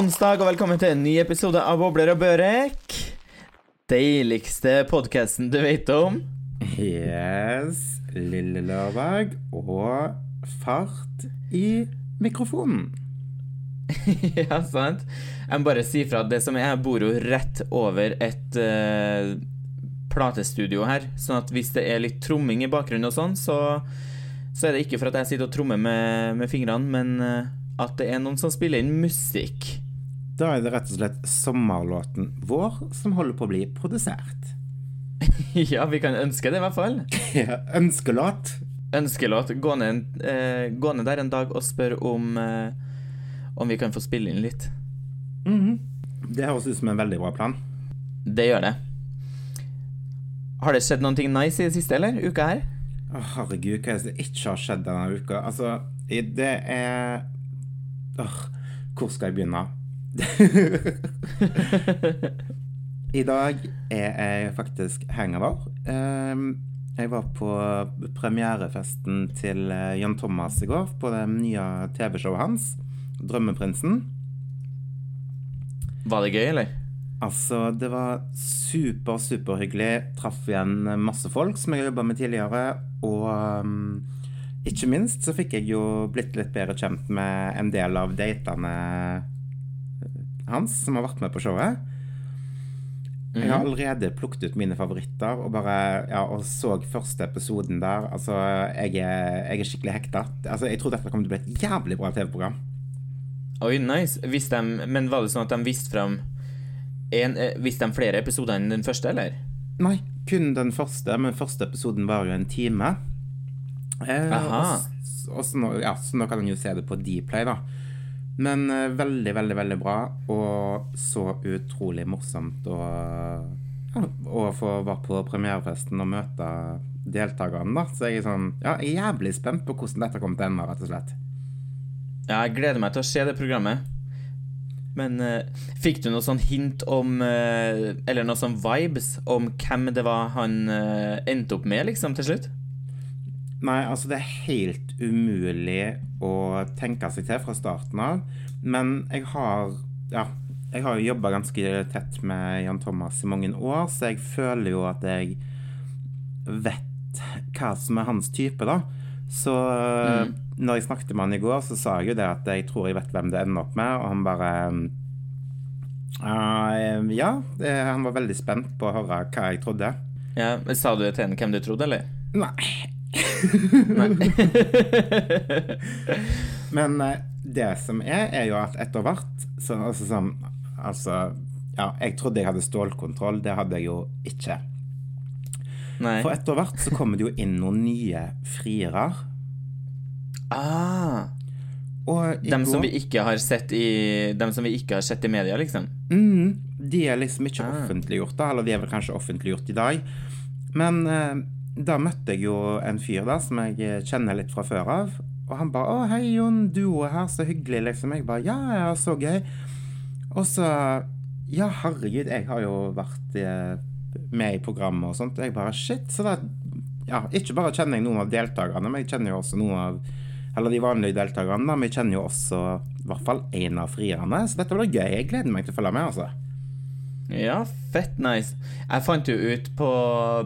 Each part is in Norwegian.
Onsdag og velkommen til en ny episode av Bobler og Børek. Deiligste podkasten du vet om. Yes, lille lørdag og fart i mikrofonen. ja, sant? Jeg må bare si fra at det som er, jeg bor jo rett over et uh, platestudio her. Sånn at hvis det er litt tromming i bakgrunnen og sånn, så, så er det ikke for at jeg sitter og trommer med, med fingrene, men uh, at det er noen som spiller inn musikk. Da er det rett og slett sommerlåten vår som holder på å bli produsert. ja, vi kan ønske det i hvert fall. Ønskelåt. Ønskelåt. Gå ned, eh, gå ned der en dag og spør om, eh, om vi kan få spille inn litt. Mhm. Det høres ut som en veldig bra plan. Det gjør det. Har det skjedd noen ting nice i det siste, eller? Uka her? Å, herregud, hva er det som ikke har skjedd denne uka? Altså, det er Åh, hvor skal jeg begynne? I dag er jeg faktisk hangover. Ehm, Jeg var på premierefesten til eh, Jan Thomas i går, på det nye TV-showet hans, 'Drømmeprinsen'. Var det gøy, eller? Altså, det var super, superhyggelig. Traff igjen masse folk som jeg har jobba med tidligere. Og um, ikke minst så fikk jeg jo blitt litt bedre kjent med en del av datene hans som har vært med på showet. Jeg har allerede plukket ut mine favoritter og bare ja, og så første episoden der. Altså, jeg er, jeg er skikkelig hekta. Altså, jeg tror dette kommer til å bli et jævlig bra TV-program. Oi, nice. Visste de, men var det sånn at de visste fram en, eh, Visste de flere episoder enn den første, eller? Nei, kun den første, men første episoden var jo en time. Eh, Aha. og og så nå, ja, så nå kan en jo se det på Dplay, da. Men eh, veldig, veldig, veldig bra, og så utrolig morsomt å, å få være på premierefesten og møte deltakerne, da. Så jeg er sånn, ja, jeg er jævlig spent på hvordan dette kommer til å ende, rett og slett. Ja, jeg gleder meg til å se det programmet. Men uh, fikk du noe sånn hint om uh, Eller noe sånn vibes om hvem det var han uh, endte opp med, liksom, til slutt? Nei, altså det er helt umulig å tenke seg til fra starten av. Men jeg har Ja, jeg har jo jobba ganske tett med Jan Thomas i mange år, så jeg føler jo at jeg vet hva som er hans type, da. Så når jeg snakket med han i går, så sa jeg jo det at jeg tror jeg vet hvem det ender opp med, og han bare uh, Ja, det, han var veldig spent på å høre hva jeg trodde. Ja, men Sa du til henne hvem du trodde, eller? Nei. Men eh, det som er, er jo at etter hvert så, altså, sånn, altså Ja, jeg trodde jeg hadde stålkontroll. Det hadde jeg jo ikke. Nei. For etter hvert så kommer det jo inn noen nye friere. Ah, Og dem som vi ikke har sett i Dem som vi ikke har sett i media, liksom? Mm, de er liksom ikke Ah. offentliggjort, da. Eller de er vel kanskje offentliggjort i dag. Men eh, da møtte jeg jo en fyr da som jeg eh, kjenner litt fra før av. Og han bare 'Å, hei, Jon. Du er her. Så hyggelig', liksom. Jeg bare 'Ja, ja, så gøy'. Og så Ja, herregud, jeg har jo vært eh, med i programmet og sånt. Jeg bare Shit. Så da Ja, ikke bare kjenner jeg noen av deltakerne, men jeg kjenner jo også noen av Eller de vanlige deltakerne, da, men jeg kjenner jo også i hvert fall én av frierne. Så dette blir gøy. Jeg gleder meg til å følge med, altså. Ja, fett nice. Jeg fant jo ut på,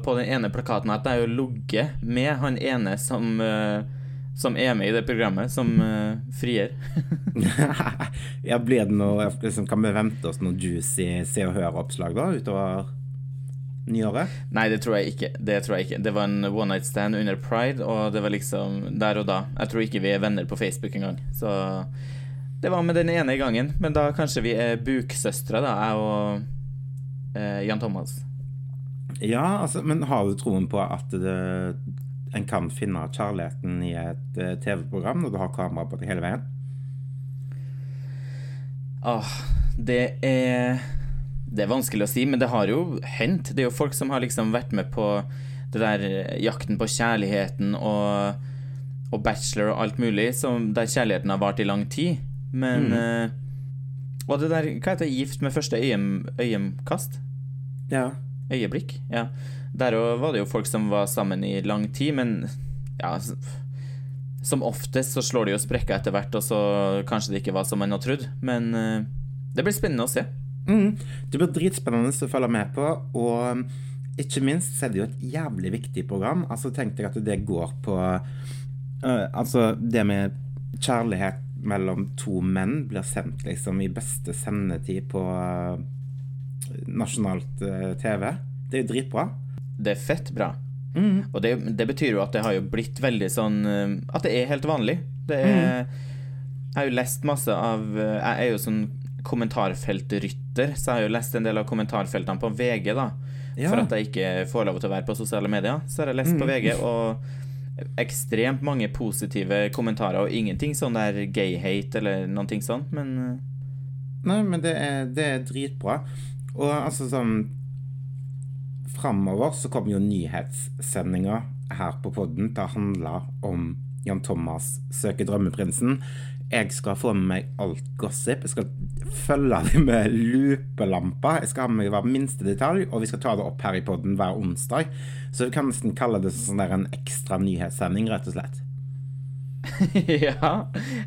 på den ene plakaten at jeg har ligget med han ene som, uh, som er med i det programmet, som uh, frier. ja, blir det noe liksom, Kan vi vente oss noe juicy Se og Hør-oppslag da utover nyåret? Nei, det tror. Det tror jeg ikke. Det var en one night stand under pride, og det var liksom der og da. Jeg tror ikke vi er venner på Facebook engang. Så det var med den ene gangen. Men da kanskje vi er buksøstre, da, jeg og Jan Thomas. Ja, altså, men har du troen på at det, en kan finne kjærligheten i et eh, TV-program når du har kamera på deg hele veien? Åh, det er Det er vanskelig å si, men det har jo hendt. Det er jo folk som har liksom vært med på det der eh, jakten på kjærligheten og, og bachelor og alt mulig, som, der kjærligheten har vart i lang tid. Men eh, Og det der Hva heter det? Gift med første øyem, øyemkast? Ja. Øyeblikk? Ja. Der òg var det jo folk som var sammen i lang tid, men ja som oftest så slår det jo sprekker etter hvert, og så kanskje det ikke var som en hadde trodd. Men eh, det blir spennende å se. Mm. Det blir dritspennende å følge med på, og ikke minst så er det jo et jævlig viktig program. Altså Tenk deg at det går på uh, Altså, det med kjærlighet mellom to menn blir sendt liksom i beste sendetid på øh, nasjonalt øh, TV. Det er jo dritbra. Det er fett bra. Mm. Og det, det betyr jo at det har jo blitt veldig sånn eh, At det er helt vanlig. Det er Jeg har jo lest masse av eh, Jeg er jo sånn kommentarfeltrytter, så jeg har jo lest en del av kommentarfeltene på VG, da. Ja. For at jeg ikke får lov til å være på sosiale medier. Så har jeg lest på VG, og ekstremt mange positive kommentarer, og ingenting sånn der gay-hate eller noen ting sånn, men eh, Nei, men det er, det er dritbra. Og altså sånn Framover så kommer jo nyhetssendinger her på podden til å handle om Jan Thomas søker drømmeprinsen. Jeg skal få med meg alt gossip. Jeg skal følge det med lupelampa. Jeg skal ha med meg hver minste detalj, og vi skal ta det opp her i podden hver onsdag. Så vi kan nesten kalle det sånn der en ekstra nyhetssending, rett og slett. ja.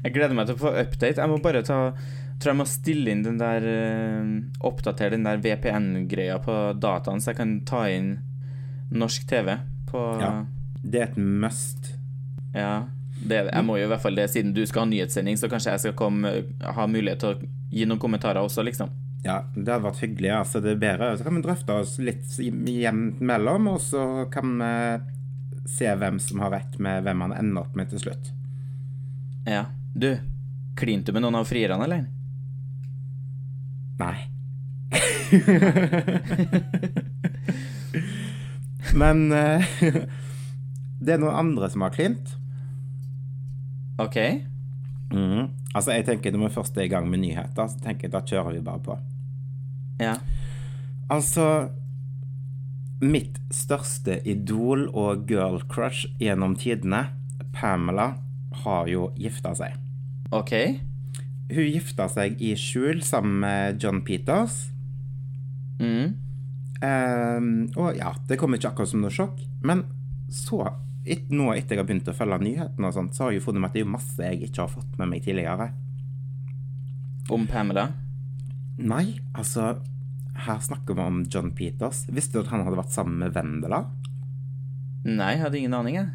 Jeg gleder meg til å få update. Jeg må bare ta Tror jeg må stille inn den der eh, Oppdatere den der VPN-greia på dataen, så jeg kan ta inn norsk TV på Ja. Det er et must. Ja, det, jeg må jo i hvert fall det, siden du skal ha nyhetssending, så kanskje jeg skal komme, ha mulighet til å gi noen kommentarer også, liksom. Ja, det hadde vært hyggelig. altså Det er bedre. Så kan vi drøfte oss litt jevnt mellom, og så kan vi se hvem som har rett med hvem han ender opp med til slutt. Ja. Du, klinte du med noen av frierne, eller? Nei. Men uh, det er noen andre som har klint. OK. Mm. Altså, jeg tenker Når vi først er i gang med nyheter, så tenker jeg da kjører vi bare på. Ja. Altså Mitt største idol og girl crush gjennom tidene, Pamela, har jo gifta seg. OK. Hun gifta seg i skjul sammen med John Peters. Mm. Um, og ja, det kom ikke akkurat som noe sjokk. Men så, et, nå etter jeg har begynt å følge nyhetene, så har jeg funnet at det er masse jeg ikke har fått med meg tidligere. Om Pamela? Nei, altså Her snakker vi om John Peters. Visste du at han hadde vært sammen med Vendela? Nei, jeg hadde ingen aning, jeg.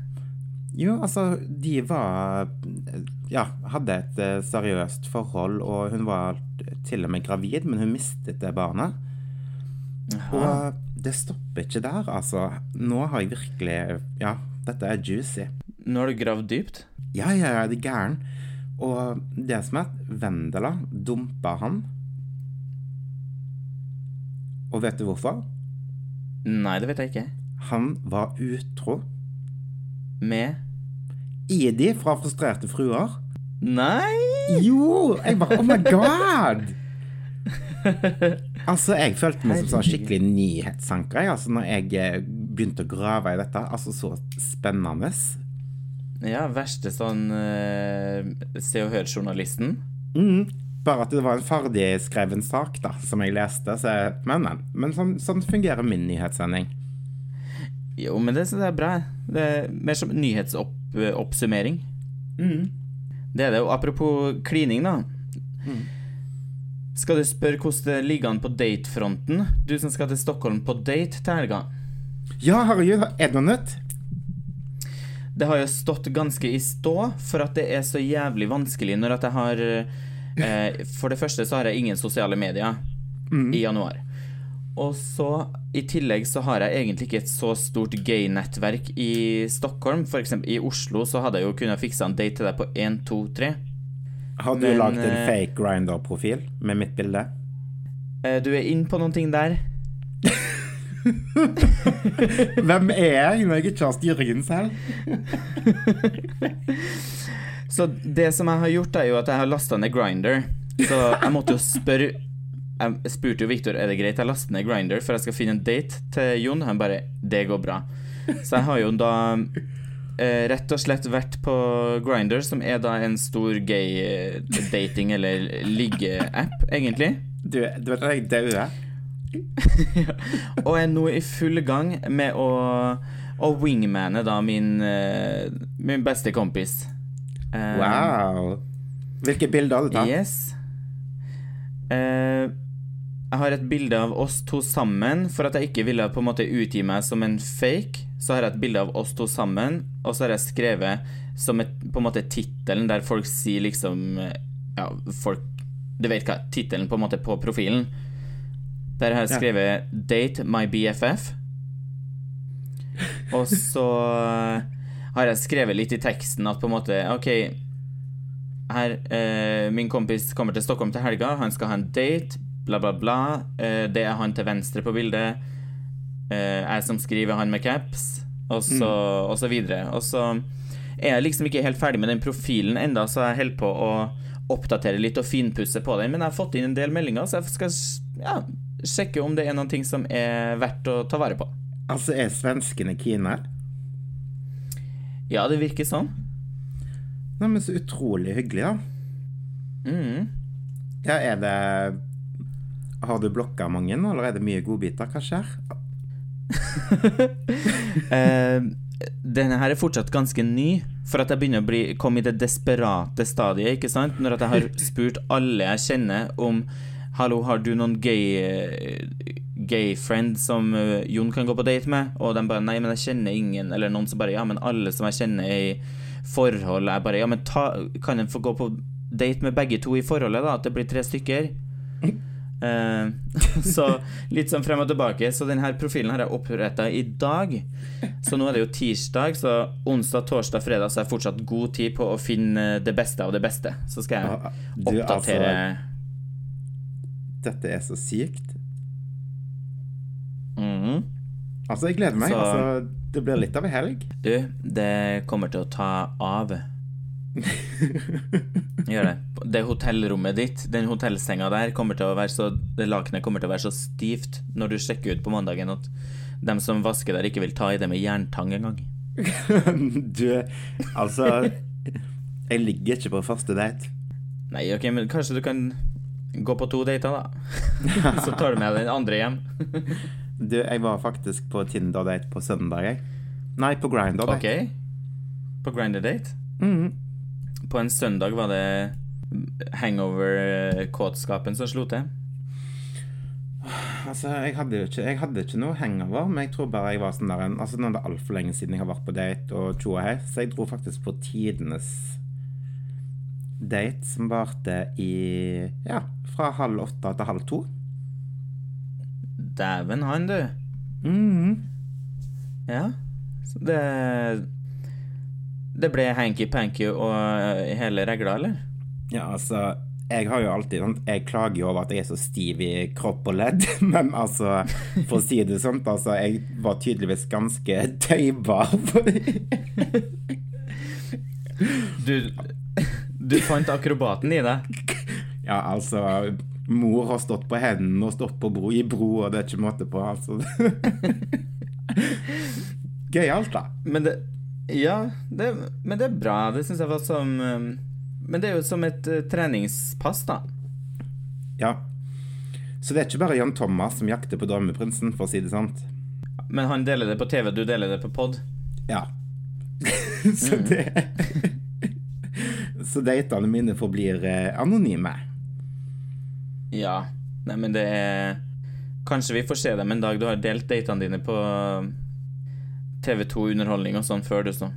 Jo, altså, de var Ja, hadde et eh, seriøst forhold, og hun var til og med gravid, men hun mistet det barnet. Aha. Og det stopper ikke der, altså. Nå har jeg virkelig Ja, dette er juicy. Nå har du gravd dypt? Ja, ja, ja, det er gæren. Og det som er at Vendela dumpa han. Og vet du hvorfor? Nei, det vet jeg ikke. Han var utro. Med Idi fra Frustrerte fruer. Nei! Jo! Jeg bare Oh my god! Altså, jeg følte meg som sånn skikkelig nyhetsanker altså, når jeg eh, begynte å grave i dette. Altså, så spennende. Ja, verste sånn uh, Se og Hør-journalisten. Mm. Bare at det var en ferdigskreven sak da, som jeg leste. Så jeg, men, men. Men sånn, sånn fungerer min nyhetssending. Jo, men det syns jeg er bra. Det er mer som nyhetsoppsummering. Mm. Det er det. Og apropos klining, da. Skal du spørre hvordan det ligger an på datefronten? Du som skal til Stockholm på date til helga. Ja, herregud, er det noe nytt? Det har jo stått ganske i stå for at det er så jævlig vanskelig når at jeg har eh, For det første så har jeg ingen sosiale medier i januar. Og så i tillegg så har jeg egentlig ikke et så stort gay-nettverk i Stockholm. For eksempel i Oslo så hadde jeg jo kunnet fiksa en date til deg på 1, 2, 3. Har du lagd en eh, fake Grinder-profil med mitt bilde? Eh, du er inn på noen ting der. Hvem er jeg når jeg ikke har styringen selv? Så det som jeg har gjort, er jo at jeg har lasta ned Grinder. Så jeg måtte jo spørre Jeg spurte jo Victor er det greit jeg laster ned Grinder, for jeg skal finne en date til Jon. Han bare Det går bra. Så jeg har jo da eh, rett og slett vært på Grinder, som er da en stor gay eh, dating- eller ligge-app, egentlig. Du, du vet at jeg dauer? Og er nå i full gang med å, å wingmane da min, eh, min beste kompis. Eh, Wow. Hvilke bilder har du tatt? Yes. Uh, jeg har et bilde av oss to sammen. For at jeg ikke ville på en måte utgi meg som en fake, så har jeg et bilde av oss to sammen, og så har jeg skrevet som et, på en måte tittelen der folk sier liksom Ja, folk Du vet hva tittelen på en måte på profilen. Der har jeg skrevet 'Date my BFF'. Og så har jeg skrevet litt i teksten at på en måte OK, her eh, Min kompis kommer til Stockholm til helga. Han skal ha en date. Bla, bla, bla. Eh, det er han til venstre på bildet. Eh, jeg som skriver, han med caps. Og så, og så videre. Og så er jeg liksom ikke helt ferdig med den profilen enda, så jeg holder på å oppdatere litt og finpusse på den. Men jeg har fått inn en del meldinger, så jeg skal ja, sjekke om det er noen ting som er verdt å ta vare på. Altså, er svenskene kine? Ja, det virker sånn. Nei, men så utrolig hyggelig, da. Mm. Ja, er det Har du blokka mange, eller er det mye godbiter? Hva skjer? Eh, denne her er fortsatt ganske ny, for at jeg begynner å bli, komme i det desperate stadiet, ikke sant? Når at jeg har spurt alle jeg kjenner om Hallo, har du noen gay eh, Gay friend som eh, Jon kan gå på date med? Og de bare Nei, men jeg kjenner ingen. Eller noen som bare Ja, men alle som jeg kjenner er i forhold. Jeg bare Ja, men ta, kan en få gå på date med begge to i forholdet, da? At det blir tre stykker? Eh, så litt sånn frem og tilbake. Så denne profilen har jeg oppretta i dag. Så nå er det jo tirsdag, så onsdag, torsdag, fredag så er jeg fortsatt god tid på å finne det beste av det beste. Så skal jeg du, oppdatere Dette er så sykt. Mm. Altså, jeg gleder meg. Så- Altså, det blir litt av ei helg. Du, det kommer til å ta av. Gjør det. Det hotellrommet ditt, den hotellsenga der, kommer til å være så Det lakenet kommer til å være så stivt når du sjekker ut på mandagen at dem som vasker der, ikke vil ta i det med jerntang engang. du, altså Jeg ligger ikke på første date. Nei, ok, men kanskje du kan gå på to dater, da. så tar du med den andre hjem. Du, jeg var faktisk på Tinder-date på søndag, jeg. Nei, på Grindr. Ok. På Grindr date. Mm. På en søndag var det hangover-kåtskapen som slo til. Altså, jeg hadde jo ikke, jeg hadde ikke noe hangover, men jeg tror bare jeg var sånn der en Altså, nå er det altfor lenge siden jeg har vært på date og tjoa hei, så jeg dro faktisk på tidenes date som varte i Ja, fra halv åtte til halv to. Dæven han, du. Mhm. Ja. Så det Det ble hanky-panky og eh, hele regla, eller? Ja, altså jeg har jo alltid Jeg klager jo over at jeg er så stiv i kropp og ledd, men altså For å si det sånn, altså Jeg var tydeligvis ganske tøybar. Du Du fant akrobaten i deg. Ja, altså Mor har stått på hendene og stått på bro i bro, og det er ikke måte på, altså. Gøyalt, da. Men det Ja, det, men det er bra. Det syns jeg var som um, Men det er jo som et eh, treningspass, da. Ja. Så det er ikke bare Jan Thomas som jakter på drømmeprinsen, for å si det sant. Men han deler det på TV, du deler det på pod. Ja. så det Så datene mine forblir eh, anonyme. Ja. Nei, men det er Kanskje vi får se dem en dag du har delt datene dine på TV2 Underholdning og sånn før, du, så.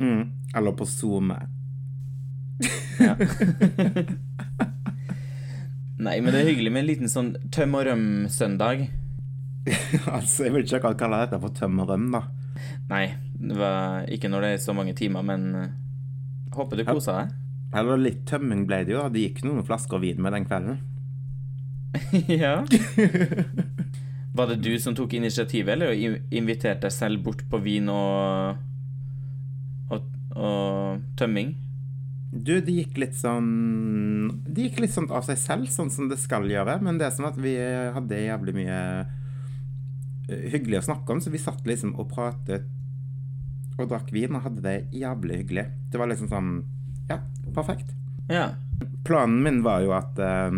Mm. Eller på SoMe. Ja. Nei, men det er hyggelig med en liten sånn tøm og røm-søndag. altså, jeg vil ikke akkurat kalle dette for tøm og røm, da. Nei, det var ikke når det er så mange timer, men eh, håper du kosa deg. Eller litt tømming ble det jo. Det gikk noen flasker vin med den kvelden. ja. Var det du som tok initiativet, eller inviterte deg selv bort på vin og, og, og tømming? Du, det gikk litt sånn Det gikk litt sånn av seg selv, sånn som det skal gjøre. Men det er sånn at vi hadde jævlig mye eh, hyggelig å snakke om, så vi satt liksom og pratet og drakk vin og hadde det jævlig hyggelig. Det var liksom sånn Ja, perfekt. Ja. Planen min var jo at uh,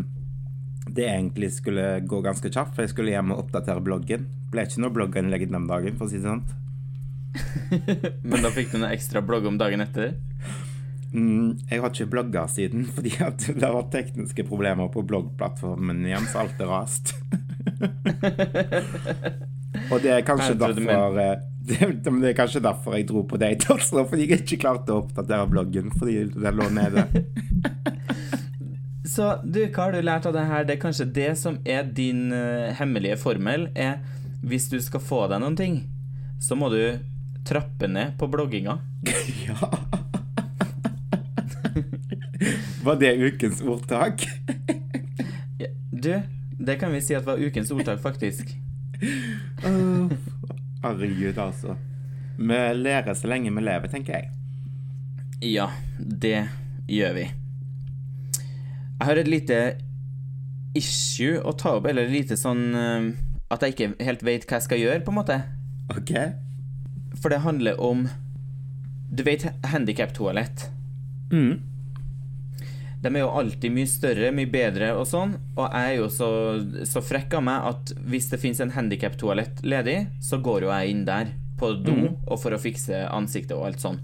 det egentlig skulle gå ganske kjapt, for jeg skulle hjem og oppdatere bloggen. Ble ikke noe blogginnlegg den dagen, for å si det sånn. Men da fikk du noe ekstra blogg om dagen etter? Mm, jeg har ikke blogga siden fordi at det har vært tekniske problemer på bloggplattformen igjen, så alt er rast. Og det er kanskje derfor eh, det, det er kanskje derfor jeg dro på date også, fordi jeg ikke klarte å oppdatere bloggen fordi den lå nede. Så du, hva har du lært av det her? Det er kanskje det som er din uh, hemmelige formel, er hvis du skal få deg noen ting, så må du trappe ned på blogginga. Ja. Var det ukens ordtak? Du, det kan vi si at var ukens ordtak, faktisk. Åh, Herregud, altså. Vi lærer så lenge vi lever, tenker jeg. Ja, det gjør vi. Jeg har et lite issue å ta opp, eller et lite sånn eh, At jeg ikke helt vet hva jeg skal gjøre, på en måte. OK? For det handler om Du vet handikap-toalett? Mm. De er jo alltid mye større, mye bedre og sånn, og jeg er jo så, så frekk av meg at hvis det fins en handikap-toalett ledig, så går jo jeg inn der på do Mm. og for å fikse ansiktet og alt sånn.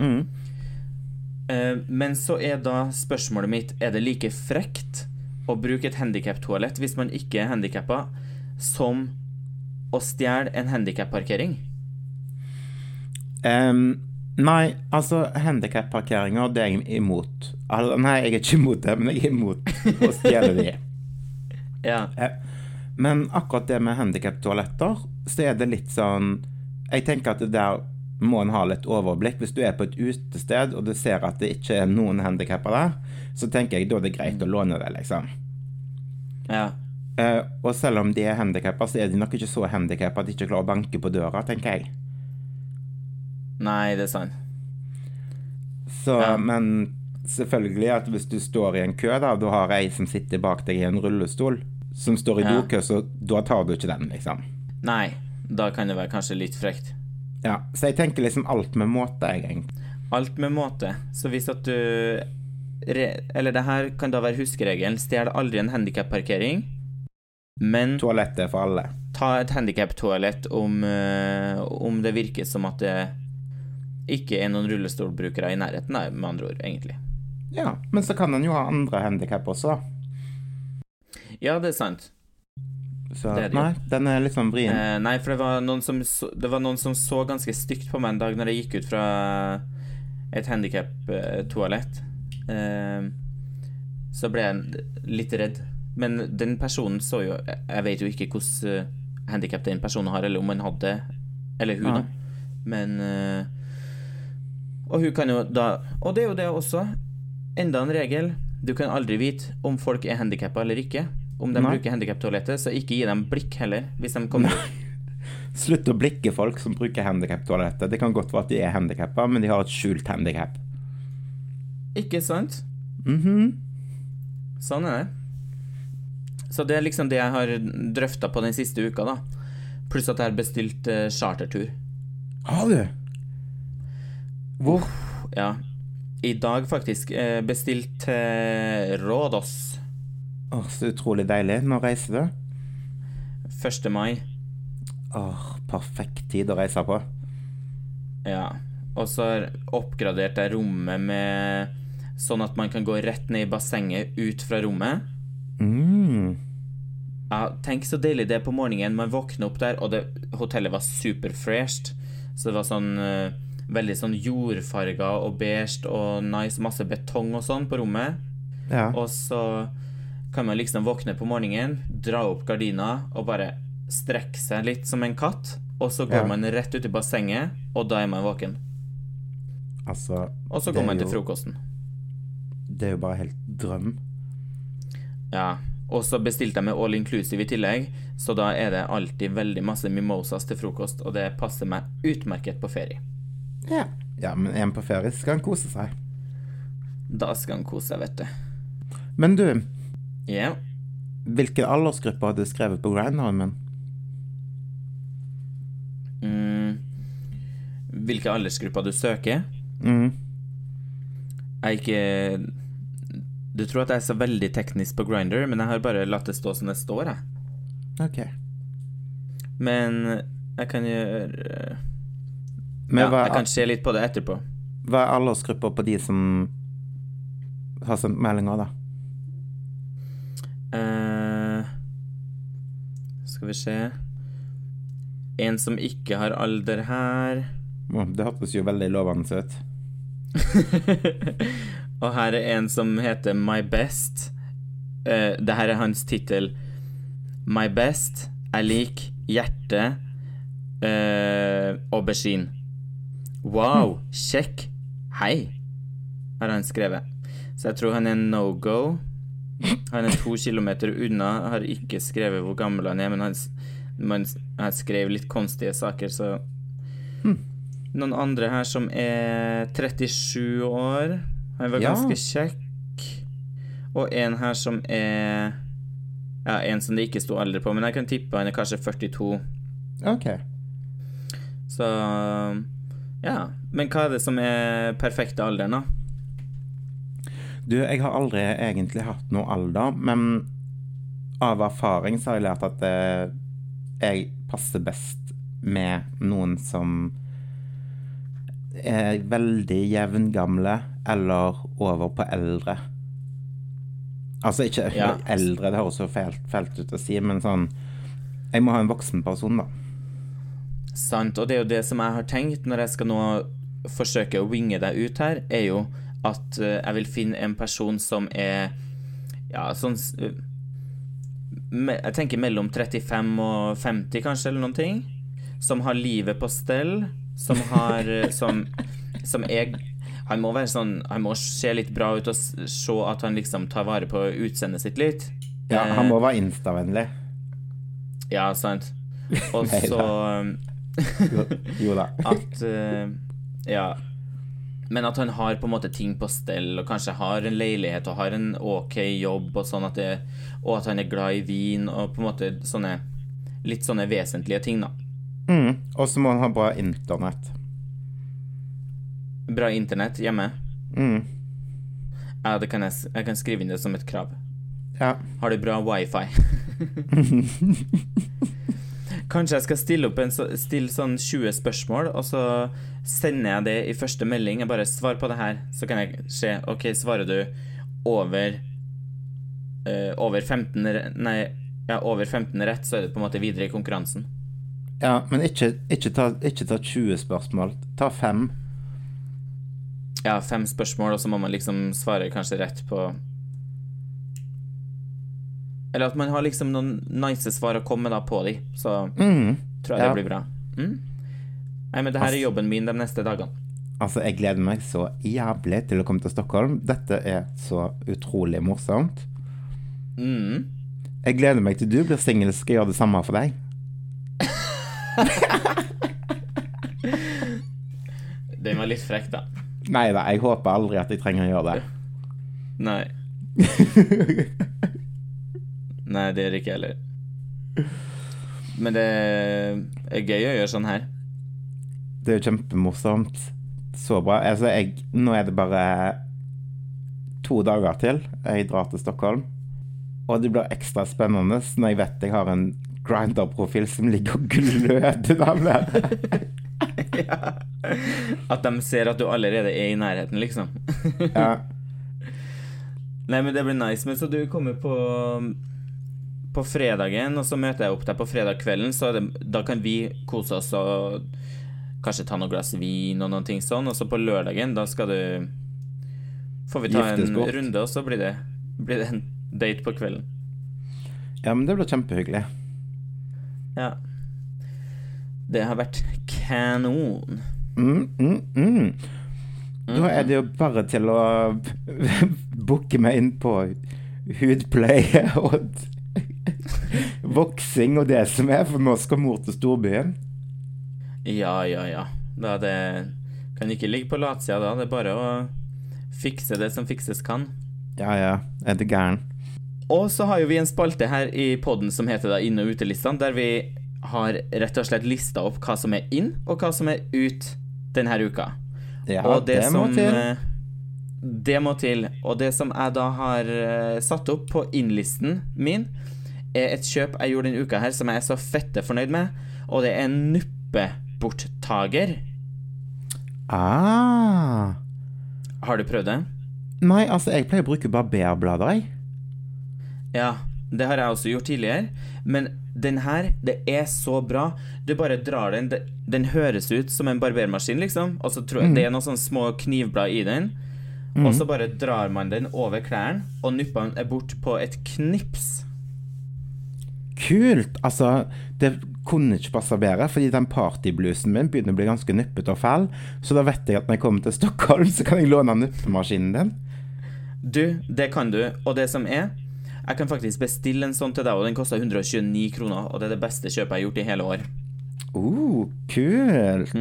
Mm. Eh, Men så er da spørsmålet mitt Er det like frekt å bruke et handikap-toalett hvis man ikke er handikappa, som å stjele en handikap-parkering? Em, nei, altså handikap-parkeringer, det er jeg imot. Nei, jeg er ikke imot det, men jeg er imot å stjele de. Ja. Men akkurat det med handikaptoaletter, så er det litt sånn Jeg tenker at det der må en ha litt overblikk. Hvis du er på et utested og du ser at det ikke er noen handikapper der, så tenker jeg da er det greit å låne det, liksom. ja. Uh, og selv om de er handikappa, så er de nok ikke så handikappa at de ikke klarer å banke på døra, tenker jeg. Nei, det er sant. Så, Ja. Men selvfølgelig at hvis du står i en kø, da, du har ei som sitter bak deg i en rullestol, som står i Ja. dokø, så da tar du ikke den, liksom. Nei, da kan det være kanskje litt frekt. Ja, Så jeg tenker liksom alt med måte, jeg, egentlig. Alt med måte. Så hvis at du Eller det her kan da være huskeregelen. Stjel aldri en handikap-parkering, men Toalettet er for alle. ta et handikap-toalett om, eh, om det virker som at det ikke er noen rullestolbrukere i nærheten, med andre ord, egentlig. Ja, men så kan han jo ha andre handikap også. Ja, det er sant. Så Det er det nei, den er litt sånn vrien. Eh, nei, for det var, som det var noen som så ganske stygt på meg en dag når jeg gikk ut fra et handikap-toalett. Eh, så ble jeg litt redd. Men den personen så jo Jeg vet jo ikke hvordan handikap den personen har, eller om han hadde Eller hun, Nei. da. Men eh, Og hun kan jo da Og det er jo det også. Enda en regel. Du kan aldri vite om folk er handikappa eller ikke. Om de Nei. bruker handikaptoalettet, så ikke gi dem blikk heller, hvis de kommer Slutt å blikke folk som bruker handikap-toalettet. Det kan godt være at de er handikappa, men de har et skjult handikap. Ikke sant? Mhm. Sånn er det. Så det er liksom det jeg har drøfta på den siste uka, da. Pluss at jeg har bestilt uh, chartertur. Har du? Hvor? Ja. I dag, faktisk. Eh, bestilt til Rådås. Åh, så utrolig deilig. Når reiser du? 1. mai. Åh, perfekt tid å reise på. Ja. Og så har oppgradert jeg rommet med Sånn at man kan gå rett ned i bassenget ut fra rommet. Mm. Ja, tenk så deilig det er på morgenen. Man våkner opp der, og det, hotellet var superfresht. Så det var sånn eh, veldig sånn jordfarga og beige og nice, masse betong og sånn på rommet. Ja. Og så kan man liksom våkne på morgenen, dra opp gardina og bare strekke seg litt som en katt. Og så går Ja. man rett ut i bassenget, og da er man våken. Altså, Og så går man man til frokosten. det er jo bare helt drøm. Ja. Og så bestilte jeg med all inclusive i tillegg, så da er det alltid veldig masse mimosas til frokost, og det passer meg utmerket på ferie. Ja. Ja, men en på ferie skal han kose seg. Da skal han kose seg, vet du. Men du, Ja. hvilken aldersgruppe har du skrevet på grinderen min? Mm. Hvilke aldersgrupper du søker? Mm. Jeg er ikke Du tror at jeg er så veldig teknisk på Grinder, men jeg har bare latt det stå som det står, jeg. Ok. Men jeg kan gjøre Men Ja, hva, jeg kan se litt på det etterpå. Hva er aldersgruppa på de som har sendt meldinger, da? Uh, skal vi se En som ikke har alder her. Det hørtes jo veldig lovende ut. Og her er en som heter My Best. Uh, det her er hans tittel. My Best er lik hjerte uh, aubergine. Wow, kjekk. Hei, har han skrevet. Så jeg tror han er no go. Han er to kilometer unna, har ikke skrevet hvor gammel han er, men han, man, han skrev litt konstige saker, så Noen andre her som er 37 år. Han var Ja. ganske kjekk. Og en her som er Ja, en som det ikke sto alder på, men jeg kan tippe han er kanskje 42. OK. Så Ja. Men hva er det som er perfekte alderen, da? Du, jeg har aldri egentlig hatt noe alder, men av erfaring så har jeg lært at eh, jeg passer best med noen som er veldig jevngamle eller over på eldre. Altså ikke Ja. eldre, det høres jo fælt, fælt ut å si, men sånn Jeg må ha en voksen person, da. Sant, og det er jo det som jeg har tenkt når jeg skal nå forsøke å winge deg ut her, er jo at eh, jeg vil finne en person som er ja, sånn eh, Jeg tenker mellom 35 og 50, kanskje, eller noen ting. Som har livet på stell. Som har eh, Som, som er Han må være sånn Han må se litt bra ut og se at han liksom tar vare på utseendet sitt litt. Ja, han må være instavennlig. Ja, sant. Og så Jo, jo da. at uh, Ja. Men at han har på en måte ting på stell, og kanskje har en leilighet og har en ok jobb, og sånn at det Og at han er glad i vin, og på en måte sånne Litt sånne vesentlige ting, da. Mm. Og så må han ha bra internett. Bra internett hjemme. Mm. Ja, det kan jeg, jeg kan skrive inn det som et krav. Ja. Har du bra wifi? Kanskje jeg skal stille opp en stille sånn 20 spørsmål, og så sender jeg det i første melding. Jeg bare svar på det her, så kan jeg se. OK, svarer du over uh, Over 15 Nei, ja, over 15 rett, så er det på en måte videre i konkurransen. Ja, men ikke, ikke, ta, ikke ta 20 spørsmål. Ta fem. Ja, fem spørsmål, og så må man liksom svare kanskje rett på Eller at man har liksom noen nice svar å komme da på de, så Mm. tror jeg Ja. det blir bra. Mm? Nei, men det her er jobben min de neste dagene. Altså, jeg gleder meg så jævlig til å komme til Stockholm. Dette er så utrolig morsomt. Mm. Jeg gleder meg til du blir singel, skal jeg gjøre det samme for deg. Den var litt frekk, da. Nei da, jeg håper aldri at jeg trenger å gjøre det. Nei. Nei, det er det ikke heller. Men det er gøy å gjøre sånn her. Det er jo kjempemorsomt. Så bra. Altså, jeg Nå er det bare to dager til jeg drar til Stockholm. Og det blir ekstra spennende når jeg vet jeg har en Grinder-profil som ligger og gløder der nede. At de ser at du allerede er i nærheten, liksom. Ja. Nei, men det blir nice. Men så du kommer på på fredagen, og så møter jeg opp deg på fredag kvelden, så det, da kan vi kose oss og kanskje ta noe glass vin og noen ting sånn, og så på lørdagen, da skal du Får vi ta en runde, og så blir det, blir det en date på kvelden. ja, men det blir kjempehyggelig. Ja. Det har vært kanon. Mm, mm, mm. Da er det jo bare til å booke meg inn på hudpleie og voksing og det som er, for nå skal mor til storbyen. Ja, ja, ja. Da det Kan ikke ligge på latsida da. Det er bare å fikse det som fikses kan. Ja ja, er du gæren? Og så har jo vi en spalte her i podden som heter da Inn- og utelistene, der vi har rett og slett lista opp hva som er inn, og hva som er ut denne uka. Ja, og det, det må til. eh, Det må til. Og det som jeg da har eh, satt opp på innlisten min, et kjøp jeg gjorde denne uka her som jeg er så fette fornøyd med, og det er en nuppeborttager. Ah. Har du prøvd det? Nei, altså, jeg pleier å bruke barberblader, jeg. Ja, det har jeg også gjort tidligere. Men den her, det er så bra. Du bare drar den Den høres ut som en barbermaskin, liksom. Og så tror jeg Det er noen sånne små knivblad i den. Og så bare drar man den over klærne, og nuppene er bort på et knips. Kult! Altså, det kunne ikke passe bedre, fordi den partybluesen min begynner å bli ganske nuppete og fæl. Så da vet jeg at når jeg kommer til Stockholm, så kan jeg låne nuppemaskinen din. Du, det kan du. Og det som er Jeg kan faktisk bestille en sånn til deg, og den koster 129 kroner. Og det er det beste kjøpet jeg har gjort i hele år. Uh, kult!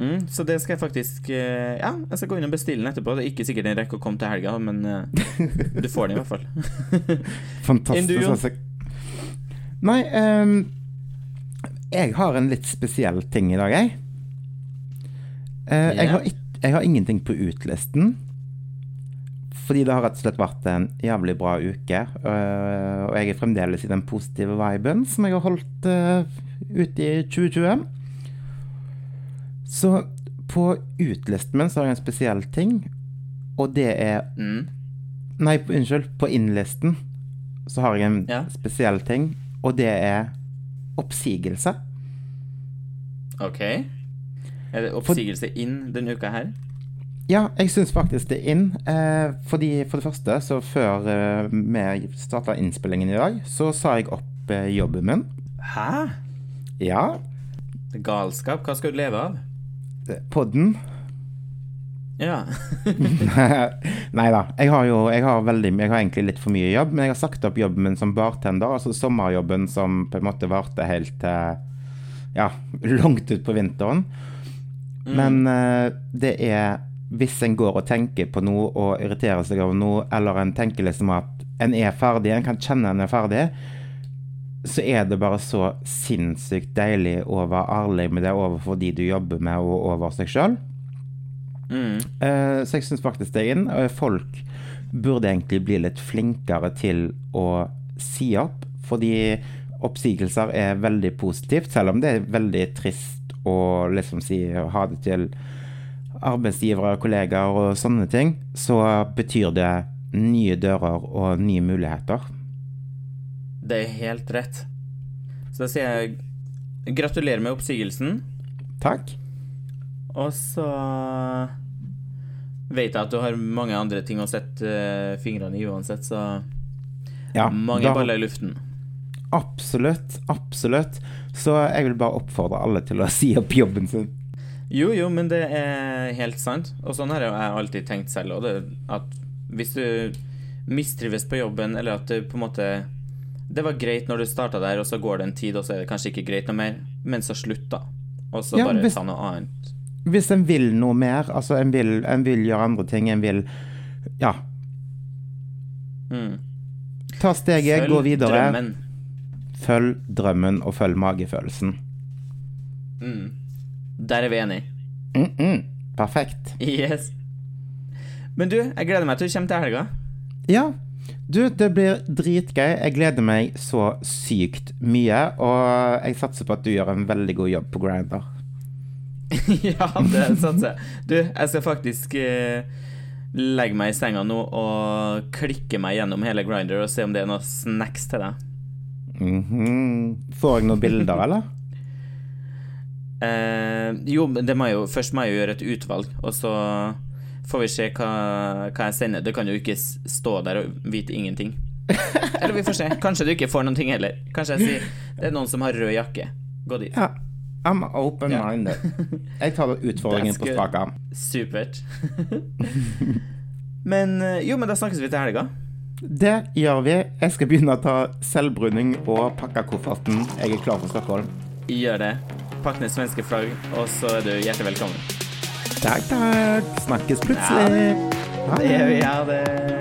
Mm, så det skal jeg faktisk eh, Ja, jeg skal gå inn og bestille den etterpå. Det er ikke sikkert den rekker å komme til helga, men eh, du får den i hvert fall. Fantastisk. Enn du, Jon? altså. Nei, um, jeg har en litt spesiell ting i dag, jeg. Eh, jeg, har jeg har ingenting på utlisten. Fordi det har rett og slett vært en jævlig bra uke. Uh, og jeg er fremdeles i den positive viben som jeg har holdt uh, ute i 2020. Så på utlisten min så har jeg en spesiell ting, og det er Mm. Nei, unnskyld. På innlisten så har jeg en Ja. spesiell ting, og det er oppsigelse. OK. Er det oppsigelse inn denne uka her? Ja, jeg syns faktisk det er inn. Eh, fordi For det første, så før eh, vi starta innspillingen i dag, så sa jeg opp eh, jobben min. Hæ? Ja, galskap. Hva skal du leve av? podden. Ja. Nei da. Jeg har jo jeg har veldig, jeg har egentlig litt for mye jobb, men jeg har sagt opp jobben min som bartender. Altså sommerjobben som på en måte varte helt til ja, langt ut på vinteren. Men eh, det er hvis en går og tenker på noe og irriterer seg over noe, eller en tenker liksom at en er ferdig, en kan kjenne en er ferdig, så er det bare så sinnssykt deilig å være ærlig med det overfor de du jobber med, og over seg sjøl. Mm. Eh, Så jeg syns faktisk det er inn. Folk burde egentlig bli litt flinkere til å si opp, fordi oppsigelser er veldig positivt, selv om det er veldig trist å liksom si ha det til arbeidsgivere, kollegaer og sånne ting, så betyr det nye dører og nye muligheter. Det er helt rett. Så da sier jeg gratulerer med oppsigelsen. Takk. Og så vet jeg at du har mange andre ting å sette eh, fingrene i uansett, så Ja, mange da- baller i luften. Absolutt. Absolutt. Så jeg vil bare oppfordre alle til å si opp jobben sin. Jo, jo, men det er helt sant. Og sånn har jeg alltid tenkt selv òg, at hvis du mistrives på jobben, eller at det på en måte Det var greit når du starta der, og så går det en tid, og så er det kanskje ikke greit noe mer, men så slutt, da. Og så Ja, bare hvis- ta noe annet. Hvis en vil noe mer, altså en vil, en vil gjøre andre ting, en vil Ja, Mm. ta steget, gå videre. drømmen. Følg drømmen og følg magefølelsen. Mm. Der er vi enige. Mm -mm. Perfekt. Yes. Men du, jeg gleder meg til du kommer til helga. Ja, du, det blir dritgøy. Jeg gleder meg så sykt mye, og jeg satser på at du gjør en veldig god jobb på Grinder. ja, det satser jeg. Du, jeg skal faktisk eh, legge meg i senga nå og klikke meg gjennom hele Grinder og se om det er noen snacks til deg. Mhm. Får jeg noen bilder, eller? Eh, jo, men det må jeg jo Først må jeg gjøre et utvalg, og så får vi se hva, hva jeg sender. Du kan jo ikke stå der og vite ingenting. Eller vi får se. Kanskje du ikke får noen ting heller. Kanskje jeg sier det er noen som har rød jakke. Gå dit. Ja. I'm open-minded. Jeg tar utfordringen på strak arm. Supert. men eh, jo, men da snakkes vi til helga. Det gjør vi. Jeg skal begynne å ta selvbruning og pakke kofferten. Jeg er klar for Stockholm. Gjør det. Pakk ned svenske flagg, og så er du hjertelig velkommen. Takk, takk. Snakkes plutselig. Ja. Det gjør vi. Ha det.